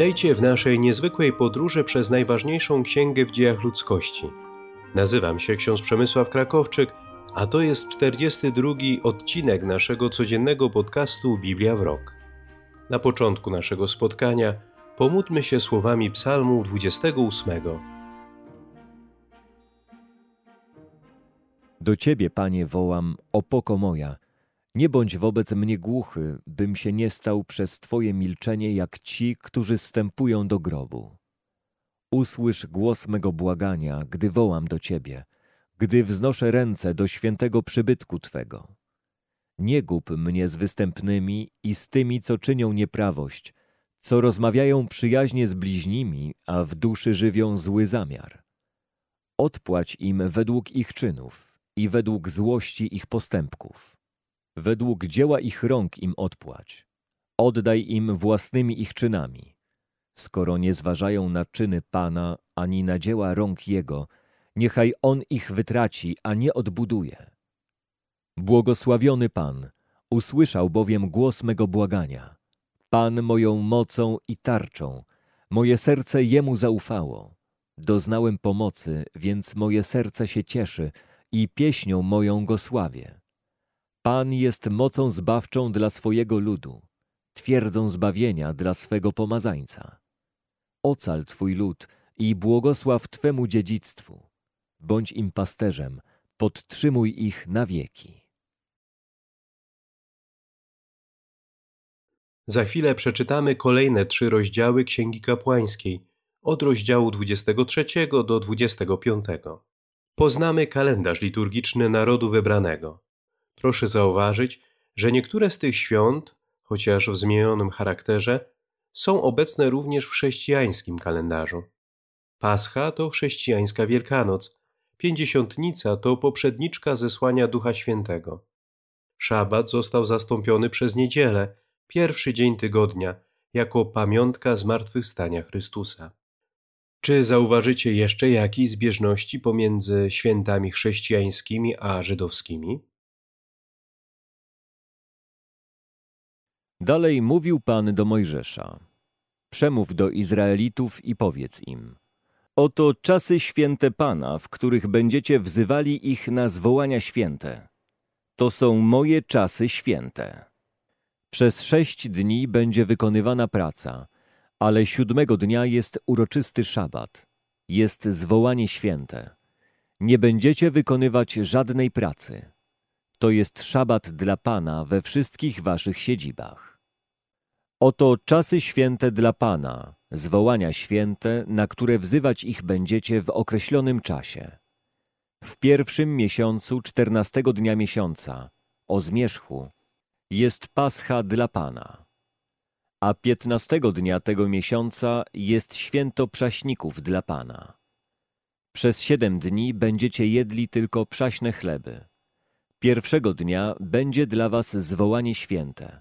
Witajcie w naszej niezwykłej podróży przez najważniejszą księgę w dziejach ludzkości. Nazywam się ksiądz Przemysław Krakowczyk, a to jest 42 odcinek naszego codziennego podcastu Biblia w rok. Na początku naszego spotkania pomódlmy się słowami Psalmu 28. Do Ciebie, Panie, wołam, opoko moja. Nie bądź wobec mnie głuchy, bym się nie stał przez Twoje milczenie jak ci, którzy stępują do grobu. Usłysz głos mego błagania, gdy wołam do Ciebie, gdy wznoszę ręce do świętego przybytku Twego. Nie gub mnie z występnymi i z tymi, co czynią nieprawość, co rozmawiają przyjaźnie z bliźnimi, a w duszy żywią zły zamiar. Odpłać im według ich czynów i według złości ich postępków. Według dzieła ich rąk im odpłać. Oddaj im własnymi ich czynami. Skoro nie zważają na czyny Pana, ani na dzieła rąk Jego, niechaj On ich wytraci, a nie odbuduje. Błogosławiony Pan, usłyszał bowiem głos mego błagania. Pan moją mocą i tarczą, moje serce Jemu zaufało. Doznałem pomocy, więc moje serce się cieszy i pieśnią moją go sławię. Pan jest mocą zbawczą dla swojego ludu, twierdzą zbawienia dla swego pomazańca. Ocal Twój lud i błogosław Twemu dziedzictwu. Bądź im pasterzem, podtrzymuj ich na wieki. Za chwilę przeczytamy kolejne trzy rozdziały Księgi Kapłańskiej, od rozdziału 23 do 25. Poznamy kalendarz liturgiczny narodu wybranego. Proszę zauważyć, że niektóre z tych świąt, chociaż w zmienionym charakterze, są obecne również w chrześcijańskim kalendarzu. Pascha to chrześcijańska Wielkanoc, Pięćdziesiątnica to poprzedniczka zesłania Ducha Świętego. Szabat został zastąpiony przez niedzielę, pierwszy dzień tygodnia, jako pamiątka zmartwychwstania Chrystusa. Czy zauważycie jeszcze jakieś zbieżności pomiędzy świętami chrześcijańskimi a żydowskimi? Dalej mówił Pan do Mojżesza. Przemów do Izraelitów i powiedz im. Oto czasy święte Pana, w których będziecie wzywali ich na zwołania święte. To są moje czasy święte. Przez sześć dni będzie wykonywana praca, ale siódmego dnia jest uroczysty szabat. Jest zwołanie święte. Nie będziecie wykonywać żadnej pracy. To jest szabat dla Pana we wszystkich waszych siedzibach. Oto czasy święte dla Pana, zwołania święte, na które wzywać ich będziecie w określonym czasie. W pierwszym miesiącu czternastego dnia miesiąca, o zmierzchu, jest Pascha dla Pana. A piętnastego dnia tego miesiąca jest święto przaśników dla Pana. Przez siedem dni będziecie jedli tylko przaśne chleby. Pierwszego dnia będzie dla was zwołanie święte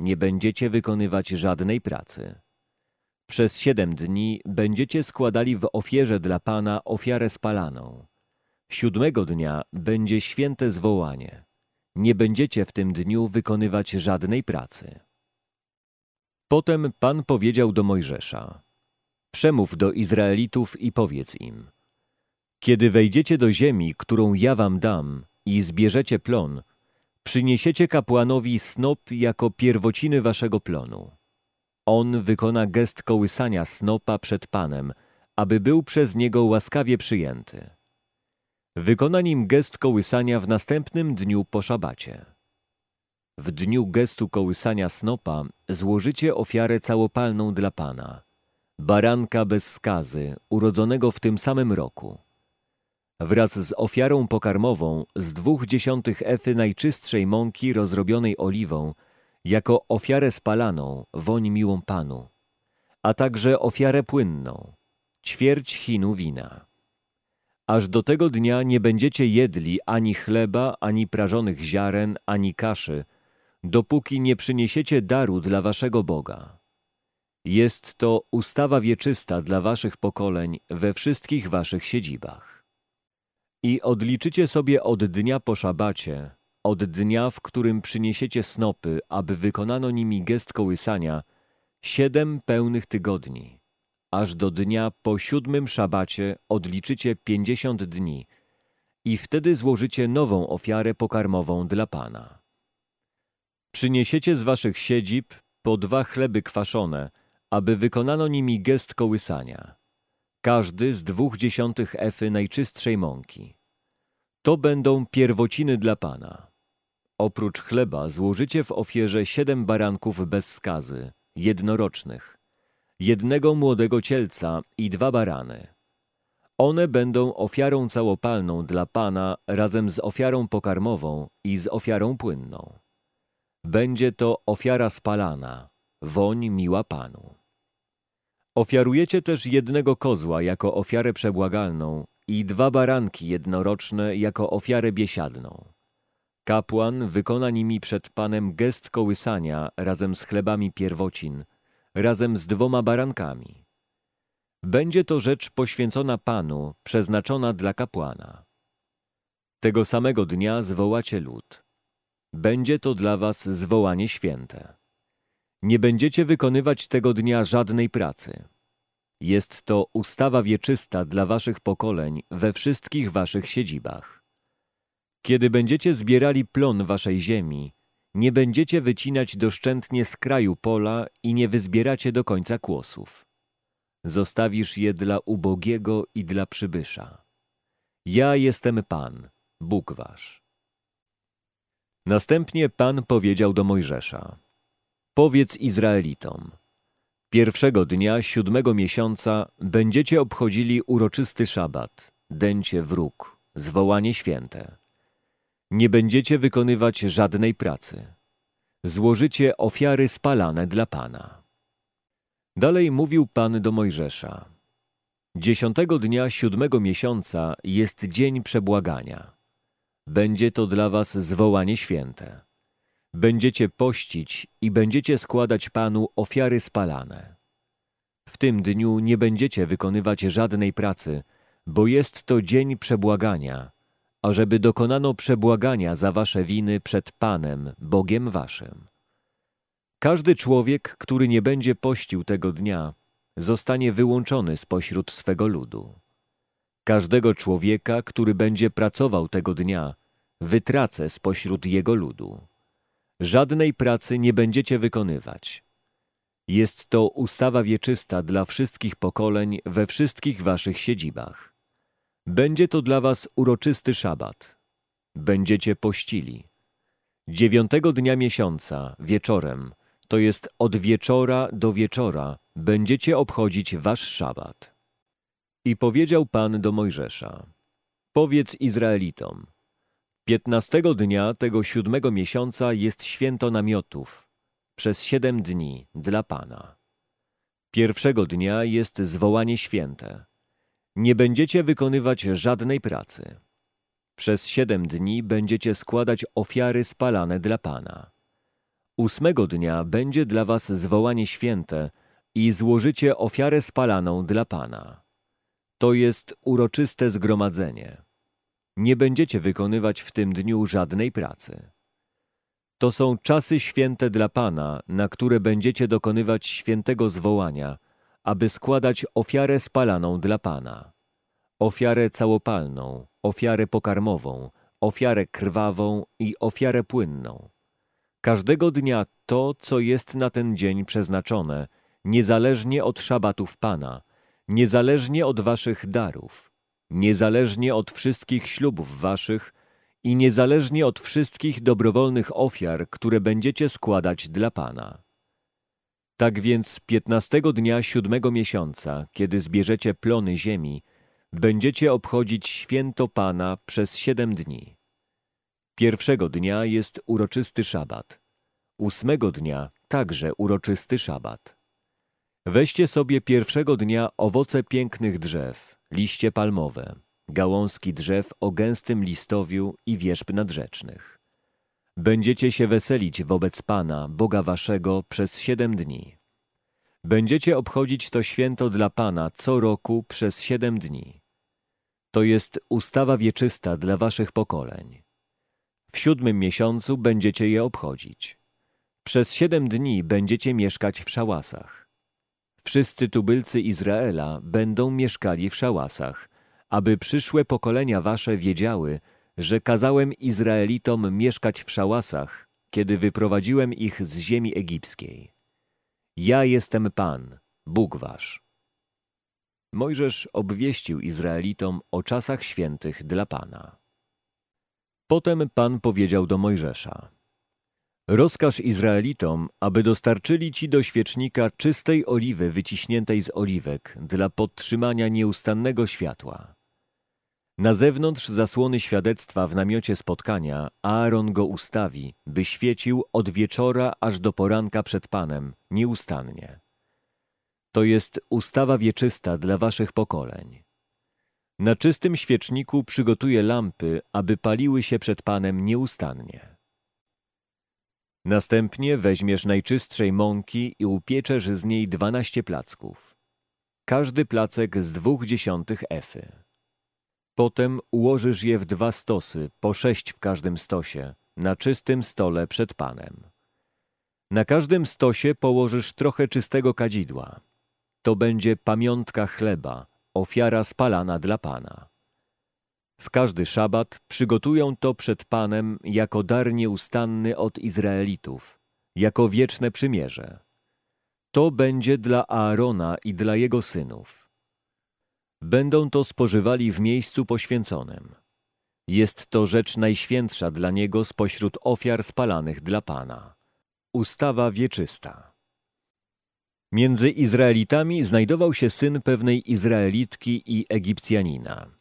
nie będziecie wykonywać żadnej pracy. Przez siedem dni będziecie składali w ofierze dla Pana ofiarę spalaną. Siódmego dnia będzie święte zwołanie. Nie będziecie w tym dniu wykonywać żadnej pracy. Potem Pan powiedział do Mojżesza: Przemów do Izraelitów i powiedz im: Kiedy wejdziecie do ziemi, którą ja wam dam, i zbierzecie plon, Przyniesiecie kapłanowi snop jako pierwociny waszego plonu. On wykona gest kołysania snopa przed Panem, aby był przez niego łaskawie przyjęty. Wykona nim gest kołysania w następnym dniu po szabacie. W dniu gestu kołysania snopa złożycie ofiarę całopalną dla Pana, baranka bez skazy, urodzonego w tym samym roku wraz z ofiarą pokarmową z dwóch dziesiątych efy najczystszej mąki rozrobionej oliwą, jako ofiarę spalaną, woń miłą Panu, a także ofiarę płynną, ćwierć chinu wina. Aż do tego dnia nie będziecie jedli ani chleba, ani prażonych ziaren, ani kaszy, dopóki nie przyniesiecie daru dla waszego Boga. Jest to ustawa wieczysta dla waszych pokoleń we wszystkich waszych siedzibach. I odliczycie sobie od dnia po szabacie, od dnia, w którym przyniesiecie snopy, aby wykonano nimi gest kołysania, siedem pełnych tygodni, aż do dnia po siódmym szabacie odliczycie pięćdziesiąt dni i wtedy złożycie nową ofiarę pokarmową dla Pana. Przyniesiecie z waszych siedzib po dwa chleby kwaszone, aby wykonano nimi gest kołysania. Każdy z dwóch dziesiątych efy najczystszej mąki. To będą pierwociny dla Pana. Oprócz chleba złożycie w ofierze siedem baranków bez skazy, jednorocznych, jednego młodego cielca i dwa barany. One będą ofiarą całopalną dla Pana razem z ofiarą pokarmową i z ofiarą płynną. Będzie to ofiara spalana, woń miła Panu. Ofiarujecie też jednego kozła jako ofiarę przebłagalną i dwa baranki jednoroczne jako ofiarę biesiadną. Kapłan wykona nimi przed Panem gest kołysania razem z chlebami pierwocin, razem z dwoma barankami. Będzie to rzecz poświęcona Panu, przeznaczona dla kapłana. Tego samego dnia zwołacie lud. Będzie to dla was zwołanie święte. Nie będziecie wykonywać tego dnia żadnej pracy. Jest to ustawa wieczysta dla waszych pokoleń we wszystkich waszych siedzibach. Kiedy będziecie zbierali plon waszej ziemi, nie będziecie wycinać doszczętnie z kraju pola i nie wyzbieracie do końca kłosów. Zostawisz je dla ubogiego i dla przybysza. Ja jestem Pan, Bóg wasz. Następnie Pan powiedział do Mojżesza: Powiedz Izraelitom: Pierwszego dnia siódmego miesiąca będziecie obchodzili uroczysty szabat, dęcie wróg, zwołanie święte. Nie będziecie wykonywać żadnej pracy. Złożycie ofiary spalane dla Pana. Dalej mówił Pan do Mojżesza. Dziesiątego dnia siódmego miesiąca jest dzień przebłagania. Będzie to dla was zwołanie święte. Będziecie pościć i będziecie składać Panu ofiary spalane. W tym dniu nie będziecie wykonywać żadnej pracy, bo jest to dzień przebłagania, ażeby dokonano przebłagania za wasze winy przed Panem, Bogiem waszym. Każdy człowiek, który nie będzie pościł tego dnia, zostanie wyłączony spośród swego ludu. Każdego człowieka, który będzie pracował tego dnia, wytracę spośród jego ludu. Żadnej pracy nie będziecie wykonywać. Jest to ustawa wieczysta dla wszystkich pokoleń we wszystkich waszych siedzibach. Będzie to dla was uroczysty szabat. Będziecie pościli. Dziewiątego dnia miesiąca, wieczorem, to jest od wieczora do wieczora, będziecie obchodzić wasz szabat. I powiedział Pan do Mojżesza, powiedz Izraelitom, piętnastego dnia tego siódmego miesiąca jest święto namiotów, przez siedem dni dla Pana. Pierwszego dnia jest zwołanie święte. Nie będziecie wykonywać żadnej pracy. Przez siedem dni będziecie składać ofiary spalane dla Pana. Ósmego dnia będzie dla was zwołanie święte i złożycie ofiarę spalaną dla Pana. To jest uroczyste zgromadzenie. Nie będziecie wykonywać w tym dniu żadnej pracy. To są czasy święte dla Pana, na które będziecie dokonywać świętego zwołania, aby składać ofiarę spalaną dla Pana. Ofiarę całopalną, ofiarę pokarmową, ofiarę krwawą i ofiarę płynną. Każdego dnia to, co jest na ten dzień przeznaczone, niezależnie od szabatów Pana, niezależnie od waszych darów, niezależnie od wszystkich ślubów waszych i niezależnie od wszystkich dobrowolnych ofiar, które będziecie składać dla Pana. Tak więc piętnastego dnia siódmego miesiąca, kiedy zbierzecie plony ziemi, będziecie obchodzić święto Pana przez siedem dni. Pierwszego dnia jest uroczysty szabat, ósmego dnia także uroczysty szabat. Weźcie sobie pierwszego dnia owoce pięknych drzew, liście palmowe, gałązki drzew o gęstym listowiu i wierzb nadrzecznych. Będziecie się weselić wobec Pana, Boga waszego, przez siedem dni. Będziecie obchodzić to święto dla Pana co roku przez siedem dni. To jest ustawa wieczysta dla waszych pokoleń. W siódmym miesiącu będziecie je obchodzić. Przez siedem dni będziecie mieszkać w szałasach. Wszyscy tubylcy Izraela będą mieszkali w szałasach, aby przyszłe pokolenia wasze wiedziały, że kazałem Izraelitom mieszkać w szałasach, kiedy wyprowadziłem ich z ziemi egipskiej. Ja jestem Pan, Bóg wasz. Mojżesz obwieścił Izraelitom o czasach świętych dla Pana. Potem Pan powiedział do Mojżesza: Rozkaż Izraelitom, aby dostarczyli ci do świecznika czystej oliwy wyciśniętej z oliwek dla podtrzymania nieustannego światła. Na zewnątrz zasłony świadectwa w namiocie spotkania Aaron go ustawi, by świecił od wieczora aż do poranka przed Panem, nieustannie. To jest ustawa wieczysta dla waszych pokoleń. Na czystym świeczniku przygotuje lampy, aby paliły się przed Panem nieustannie. Następnie weźmiesz najczystszej mąki i upieczesz z niej dwanaście placków. Każdy placek z dwóch dziesiątych efy. Potem ułożysz je w dwa stosy, po sześć w każdym stosie, na czystym stole przed Panem. Na każdym stosie położysz trochę czystego kadzidła. To będzie pamiątka chleba, ofiara spalana dla Pana. W każdy szabat przygotują to przed Panem jako dar nieustanny od Izraelitów, jako wieczne przymierze. To będzie dla Aarona i dla jego synów. Będą to spożywali w miejscu poświęconym. Jest to rzecz najświętsza dla niego spośród ofiar spalanych dla Pana. Ustawa wieczysta. Między Izraelitami znajdował się syn pewnej Izraelitki i Egipcjanina.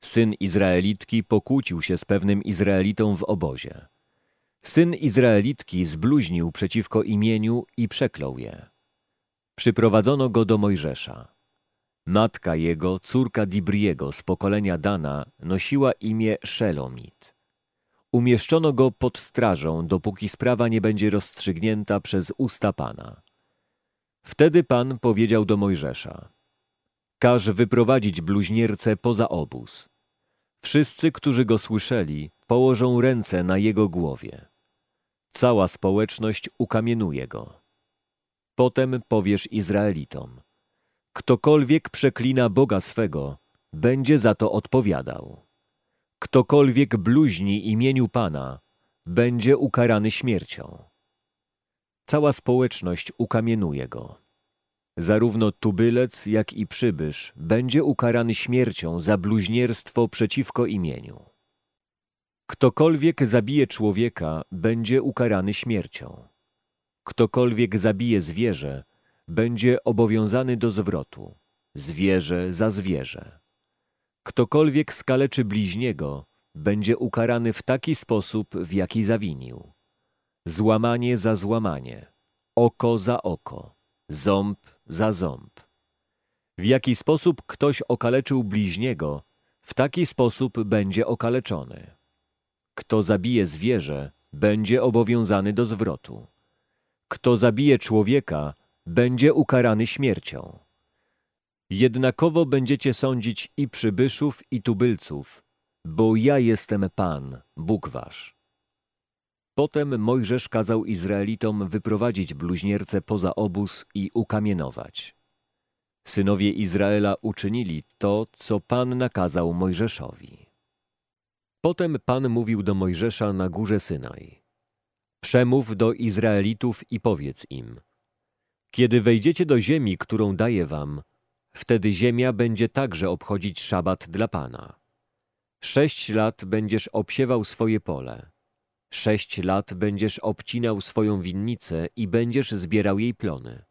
Syn Izraelitki pokłócił się z pewnym Izraelitą w obozie. Syn Izraelitki zbluźnił przeciwko imieniu i przeklął je. Przyprowadzono go do Mojżesza. Matka jego, córka Dibriego z pokolenia Dana, nosiła imię Szelomit. Umieszczono go pod strażą, dopóki sprawa nie będzie rozstrzygnięta przez usta Pana. Wtedy Pan powiedział do Mojżesza: Każ wyprowadzić bluźniercę poza obóz. Wszyscy, którzy go słyszeli, położą ręce na jego głowie. Cała społeczność ukamienuje go. Potem powiesz Izraelitom: Ktokolwiek przeklina Boga swego, będzie za to odpowiadał. Ktokolwiek bluźni imieniu Pana, będzie ukarany śmiercią. Cała społeczność ukamienuje go. Zarówno tubylec, jak i przybysz będzie ukarany śmiercią za bluźnierstwo przeciwko imieniu. Ktokolwiek zabije człowieka, będzie ukarany śmiercią. Ktokolwiek zabije zwierzę, będzie obowiązany do zwrotu. Zwierzę za zwierzę. Ktokolwiek skaleczy bliźniego, będzie ukarany w taki sposób, w jaki zawinił. Złamanie za złamanie, oko za oko, ząb za ząb. W jaki sposób ktoś okaleczył bliźniego, w taki sposób będzie okaleczony. Kto zabije zwierzę, będzie obowiązany do zwrotu. Kto zabije człowieka, będzie ukarany śmiercią. Jednakowo będziecie sądzić i przybyszów, i tubylców, bo ja jestem Pan, Bóg wasz. Potem Mojżesz kazał Izraelitom wyprowadzić bluźnierce poza obóz i ukamienować. Synowie Izraela uczynili to, co Pan nakazał Mojżeszowi. Potem Pan mówił do Mojżesza na górze Synaj. Przemów do Izraelitów i powiedz im. Kiedy wejdziecie do ziemi, którą daję wam, wtedy ziemia będzie także obchodzić szabat dla Pana. Sześć lat będziesz obsiewał swoje pole Sześć lat będziesz obcinał swoją winnicę i będziesz zbierał jej plony.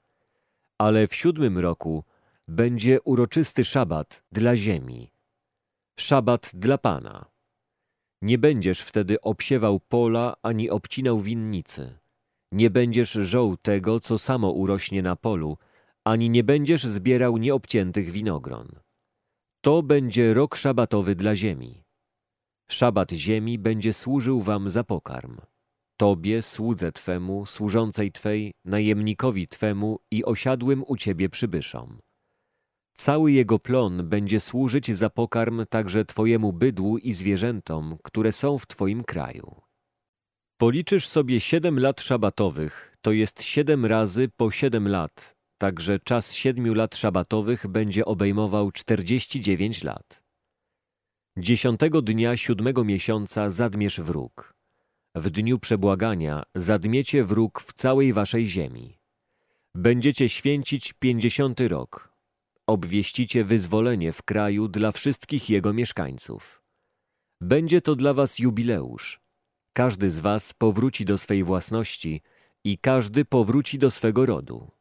Ale w siódmym roku będzie uroczysty szabat dla ziemi. Szabat dla Pana. Nie będziesz wtedy obsiewał pola ani obcinał winnicy. Nie będziesz żął tego, co samo urośnie na polu, ani nie będziesz zbierał nieobciętych winogron. To będzie rok szabatowy dla ziemi. Szabat ziemi będzie służył wam za pokarm. Tobie, słudze Twemu, służącej Twej, najemnikowi Twemu i osiadłym u Ciebie przybyszom. Cały jego plon będzie służyć za pokarm także Twojemu bydłu i zwierzętom, które są w Twoim kraju. Policzysz sobie siedem lat szabatowych, to jest siedem razy po siedem lat, także czas siedmiu lat szabatowych będzie obejmował czterdzieści dziewięć lat. Dziesiątego dnia siódmego miesiąca zadmiesz wróg. W dniu przebłagania zadmiecie wróg w całej waszej ziemi. Będziecie święcić pięćdziesiąty rok. Obwieścicie wyzwolenie w kraju dla wszystkich jego mieszkańców. Będzie to dla was jubileusz. Każdy z was powróci do swej własności i każdy powróci do swego rodu.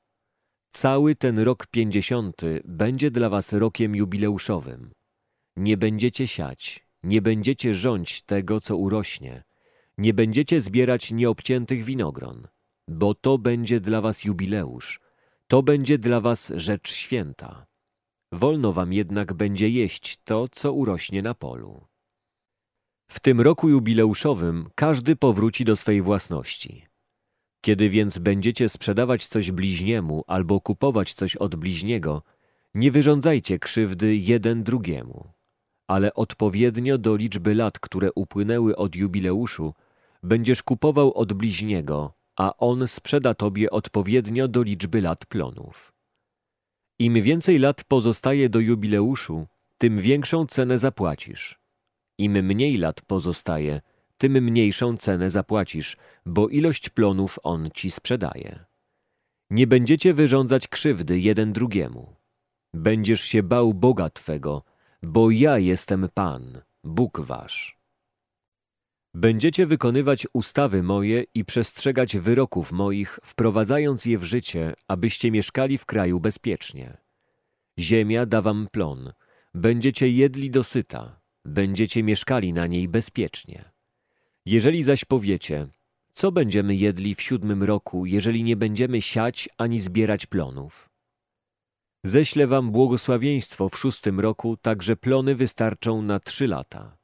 Cały ten rok pięćdziesiąty będzie dla was rokiem jubileuszowym. Nie będziecie siać, nie będziecie rządź tego, co urośnie, nie będziecie zbierać nieobciętych winogron, bo to będzie dla was jubileusz, to będzie dla was rzecz święta. Wolno wam jednak będzie jeść to, co urośnie na polu. W tym roku jubileuszowym każdy powróci do swej własności. Kiedy więc będziecie sprzedawać coś bliźniemu albo kupować coś od bliźniego, nie wyrządzajcie krzywdy jeden drugiemu, ale odpowiednio do liczby lat, które upłynęły od jubileuszu, będziesz kupował od bliźniego, a on sprzeda tobie odpowiednio do liczby lat plonów. Im więcej lat pozostaje do jubileuszu, tym większą cenę zapłacisz. Im mniej lat pozostaje, tym mniejszą cenę zapłacisz, bo ilość plonów on ci sprzedaje. Nie będziecie wyrządzać krzywdy jeden drugiemu. Będziesz się bał Boga Twego, bo ja jestem Pan, Bóg Wasz. Będziecie wykonywać ustawy moje i przestrzegać wyroków moich, wprowadzając je w życie, abyście mieszkali w kraju bezpiecznie. Ziemia da wam plon, będziecie jedli dosyta, będziecie mieszkali na niej bezpiecznie. Jeżeli zaś powiecie, co będziemy jedli w siódmym roku, jeżeli nie będziemy siać ani zbierać plonów? Ześlę wam błogosławieństwo w szóstym roku, tak że plony wystarczą na trzy lata.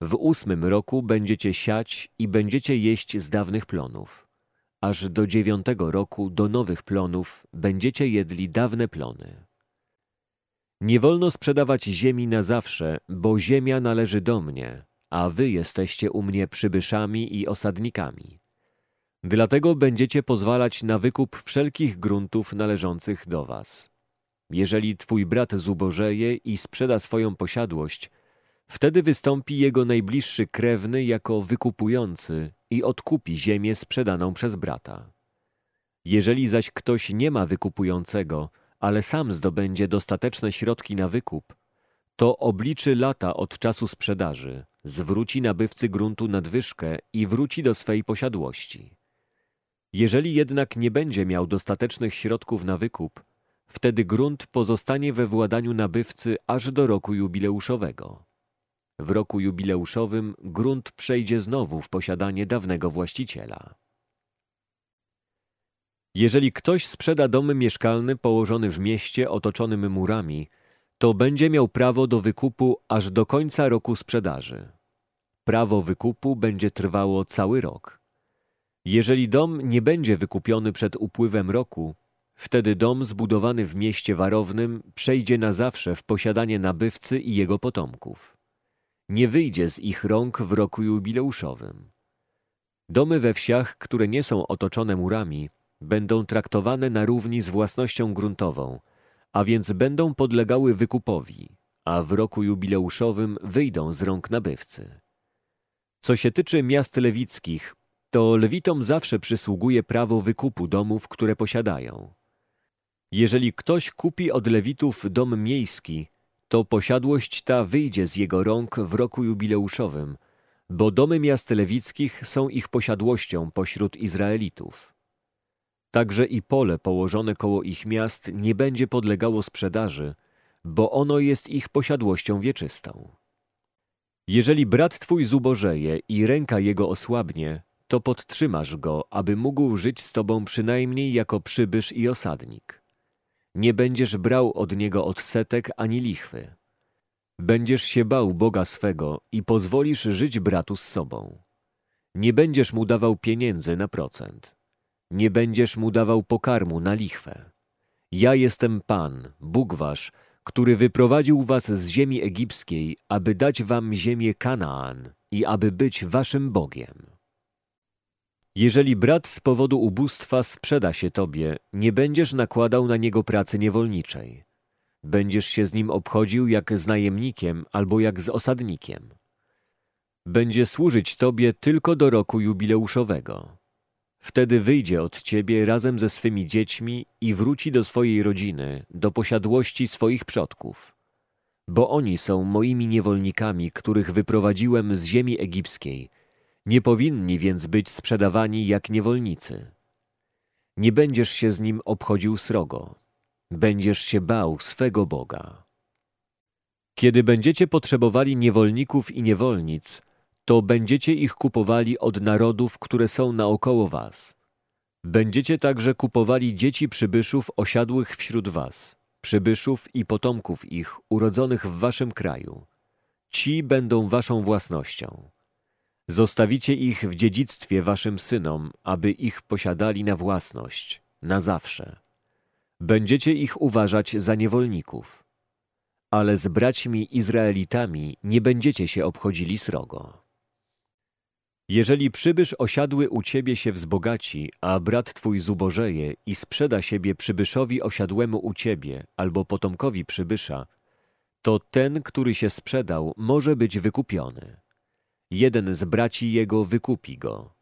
W ósmym roku będziecie siać i będziecie jeść z dawnych plonów. Aż do dziewiątego roku do nowych plonów będziecie jedli dawne plony. Nie wolno sprzedawać ziemi na zawsze, bo ziemia należy do mnie, a wy jesteście u mnie przybyszami i osadnikami. Dlatego będziecie pozwalać na wykup wszelkich gruntów należących do was. Jeżeli twój brat zubożeje i sprzeda swoją posiadłość, wtedy wystąpi jego najbliższy krewny jako wykupujący i odkupi ziemię sprzedaną przez brata. Jeżeli zaś ktoś nie ma wykupującego, ale sam zdobędzie dostateczne środki na wykup, to obliczy lata od czasu sprzedaży, zwróci nabywcy gruntu nadwyżkę i wróci do swej posiadłości. Jeżeli jednak nie będzie miał dostatecznych środków na wykup, wtedy grunt pozostanie we władaniu nabywcy aż do roku jubileuszowego. W roku jubileuszowym grunt przejdzie znowu w posiadanie dawnego właściciela. Jeżeli ktoś sprzeda dom mieszkalny położony w mieście otoczonym murami, to będzie miał prawo do wykupu aż do końca roku sprzedaży. Prawo wykupu będzie trwało cały rok. Jeżeli dom nie będzie wykupiony przed upływem roku, wtedy dom zbudowany w mieście warownym przejdzie na zawsze w posiadanie nabywcy i jego potomków. Nie wyjdzie z ich rąk w roku jubileuszowym. Domy we wsiach, które nie są otoczone murami, będą traktowane na równi z własnością gruntową, a więc będą podlegały wykupowi, a w roku jubileuszowym wyjdą z rąk nabywcy. Co się tyczy miast lewickich, to lewitom zawsze przysługuje prawo wykupu domów, które posiadają. Jeżeli ktoś kupi od lewitów dom miejski, to posiadłość ta wyjdzie z jego rąk w roku jubileuszowym, bo domy miast lewickich są ich posiadłością pośród Izraelitów. Także i pole położone koło ich miast nie będzie podlegało sprzedaży, bo ono jest ich posiadłością wieczystą. Jeżeli brat twój zubożeje i ręka jego osłabnie, to podtrzymasz go, aby mógł żyć z tobą przynajmniej jako przybysz i osadnik. Nie będziesz brał od niego odsetek ani lichwy. Będziesz się bał Boga swego i pozwolisz żyć bratu z sobą. Nie będziesz mu dawał pieniędzy na procent. Nie będziesz mu dawał pokarmu na lichwę. Ja jestem Pan, Bóg wasz, który wyprowadził was z ziemi egipskiej, aby dać wam ziemię Kanaan i aby być waszym Bogiem. Jeżeli brat z powodu ubóstwa sprzeda się tobie, nie będziesz nakładał na niego pracy niewolniczej. Będziesz się z nim obchodził jak z najemnikiem albo jak z osadnikiem. Będzie służyć tobie tylko do roku jubileuszowego. Wtedy wyjdzie od ciebie razem ze swymi dziećmi i wróci do swojej rodziny, do posiadłości swoich przodków. Bo oni są moimi niewolnikami, których wyprowadziłem z ziemi egipskiej. Nie powinni więc być sprzedawani jak niewolnicy. Nie będziesz się z nim obchodził srogo. Będziesz się bał swego Boga. Kiedy będziecie potrzebowali niewolników i niewolnic, to będziecie ich kupowali od narodów, które są naokoło was. Będziecie także kupowali dzieci przybyszów osiadłych wśród was, przybyszów i potomków ich urodzonych w waszym kraju. Ci będą waszą własnością. Zostawicie ich w dziedzictwie waszym synom, aby ich posiadali na własność, na zawsze. Będziecie ich uważać za niewolników. Ale z braćmi Izraelitami nie będziecie się obchodzili srogo. Jeżeli przybysz osiadły u ciebie się wzbogaci, a brat twój zubożeje i sprzeda siebie przybyszowi osiadłemu u ciebie albo potomkowi przybysza, to ten, który się sprzedał, może być wykupiony. Jeden z braci jego wykupi go.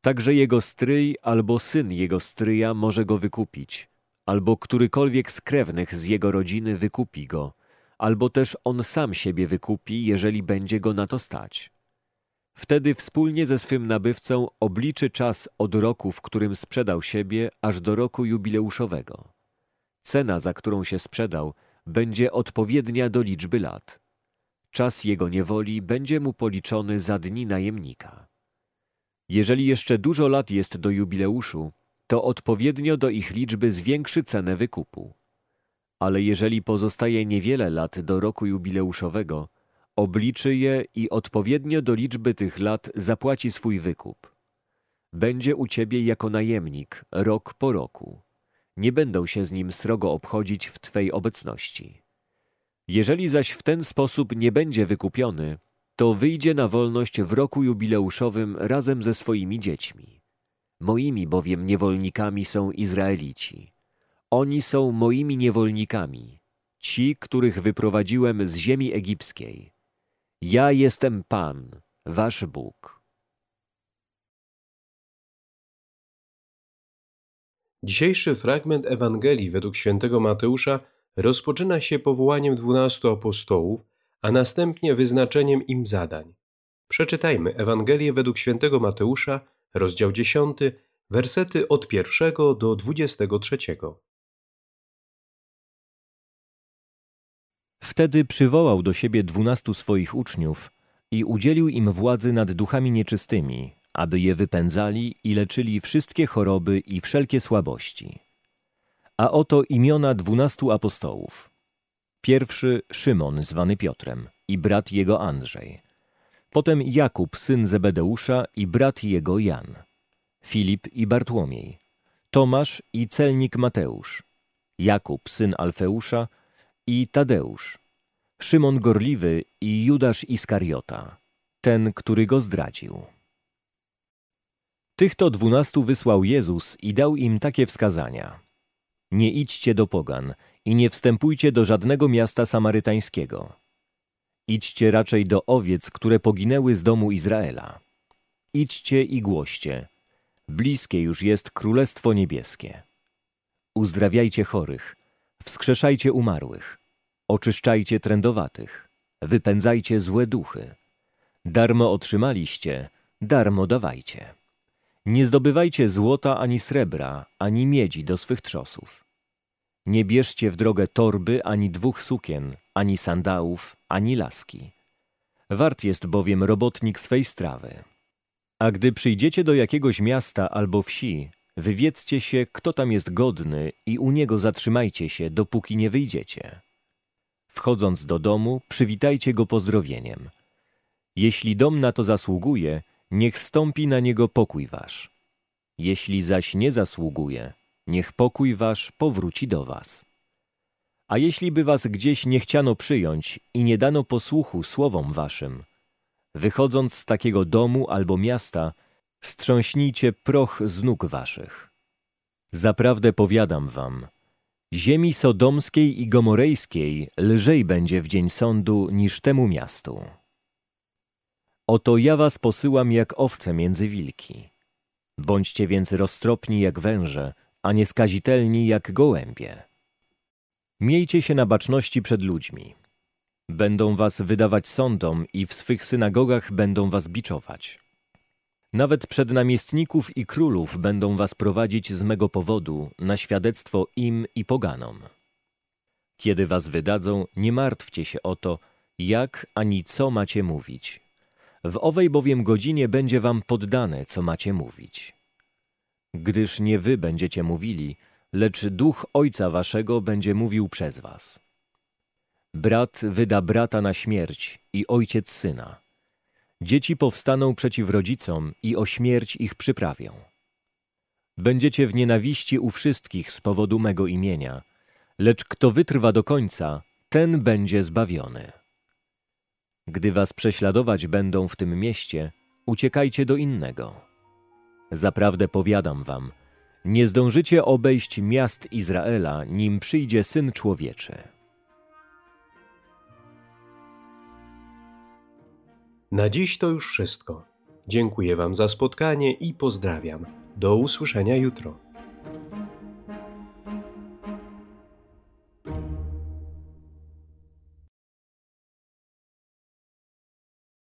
Także jego stryj albo syn jego stryja może go wykupić, albo którykolwiek z krewnych z jego rodziny wykupi go, albo też on sam siebie wykupi, jeżeli będzie go na to stać. Wtedy wspólnie ze swym nabywcą obliczy czas od roku, w którym sprzedał siebie, aż do roku jubileuszowego. Cena, za którą się sprzedał, będzie odpowiednia do liczby lat. Czas jego niewoli będzie mu policzony za dni najemnika. Jeżeli jeszcze dużo lat jest do jubileuszu, to odpowiednio do ich liczby zwiększy cenę wykupu. Ale jeżeli pozostaje niewiele lat do roku jubileuszowego, Obliczy je i odpowiednio do liczby tych lat zapłaci swój wykup. Będzie u ciebie jako najemnik, rok po roku. Nie będą się z nim srogo obchodzić w twej obecności. Jeżeli zaś w ten sposób nie będzie wykupiony, to wyjdzie na wolność w roku jubileuszowym razem ze swoimi dziećmi. Moimi bowiem niewolnikami są Izraelici. Oni są moimi niewolnikami, ci, których wyprowadziłem z ziemi egipskiej. Ja jestem Pan, wasz Bóg. Dzisiejszy fragment Ewangelii według świętego Mateusza rozpoczyna się powołaniem dwunastu apostołów, a następnie wyznaczeniem im zadań. Przeczytajmy Ewangelię według świętego Mateusza, rozdział 10, wersety od pierwszego do dwudziestego trzeciego. Wtedy przywołał do siebie dwunastu swoich uczniów i udzielił im władzy nad duchami nieczystymi, aby je wypędzali i leczyli wszystkie choroby i wszelkie słabości. A oto imiona dwunastu apostołów. Pierwszy Szymon, zwany Piotrem, i brat jego Andrzej. Potem Jakub, syn Zebedeusza i brat jego Jan. Filip i Bartłomiej. Tomasz i celnik Mateusz. Jakub, syn Alfeusza i Tadeusz, Szymon Gorliwy i Judasz Iskariota, ten, który go zdradził. Tych to dwunastu wysłał Jezus i dał im takie wskazania. Nie idźcie do pogan i nie wstępujcie do żadnego miasta samarytańskiego. Idźcie raczej do owiec, które poginęły z domu Izraela. Idźcie i głoście. Bliskie już jest Królestwo Niebieskie. Uzdrawiajcie chorych, wskrzeszajcie umarłych, Oczyszczajcie trędowatych, wypędzajcie złe duchy. Darmo otrzymaliście, darmo dawajcie. Nie zdobywajcie złota ani srebra, ani miedzi do swych trzosów. Nie bierzcie w drogę torby ani dwóch sukien, ani sandałów, ani laski. Wart jest bowiem robotnik swej strawy. A gdy przyjdziecie do jakiegoś miasta albo wsi, wywiedzcie się, kto tam jest godny i u niego zatrzymajcie się, dopóki nie wyjdziecie. Wchodząc do domu, przywitajcie go pozdrowieniem. Jeśli dom na to zasługuje, niech stąpi na niego pokój wasz. Jeśli zaś nie zasługuje, niech pokój wasz powróci do was. A jeśli by was gdzieś nie chciano przyjąć i nie dano posłuchu słowom waszym, wychodząc z takiego domu albo miasta, Strząśnijcie proch z nóg waszych. Zaprawdę powiadam wam, ziemi sodomskiej i gomorejskiej lżej będzie w dzień sądu niż temu miastu. Oto ja was posyłam jak owce między wilki. Bądźcie więc roztropni jak węże, a nieskazitelni jak gołębie. Miejcie się na baczności przed ludźmi. Będą was wydawać sądom i w swych synagogach będą was biczować. Nawet przed namiestników i królów będą was prowadzić z mego powodu na świadectwo im i poganom. Kiedy was wydadzą, nie martwcie się o to, jak ani co macie mówić. W owej bowiem godzinie będzie wam poddane, co macie mówić. Gdyż nie wy będziecie mówili, lecz duch Ojca waszego będzie mówił przez was. Brat wyda brata na śmierć i ojciec syna. Dzieci powstaną przeciw rodzicom i o śmierć ich przyprawią. Będziecie w nienawiści u wszystkich z powodu mego imienia, lecz kto wytrwa do końca, ten będzie zbawiony. Gdy was prześladować będą w tym mieście, uciekajcie do innego. Zaprawdę powiadam wam, nie zdążycie obejść miast Izraela, nim przyjdzie Syn Człowieczy. Na dziś to już wszystko. Dziękuję Wam za spotkanie i pozdrawiam. Do usłyszenia jutro.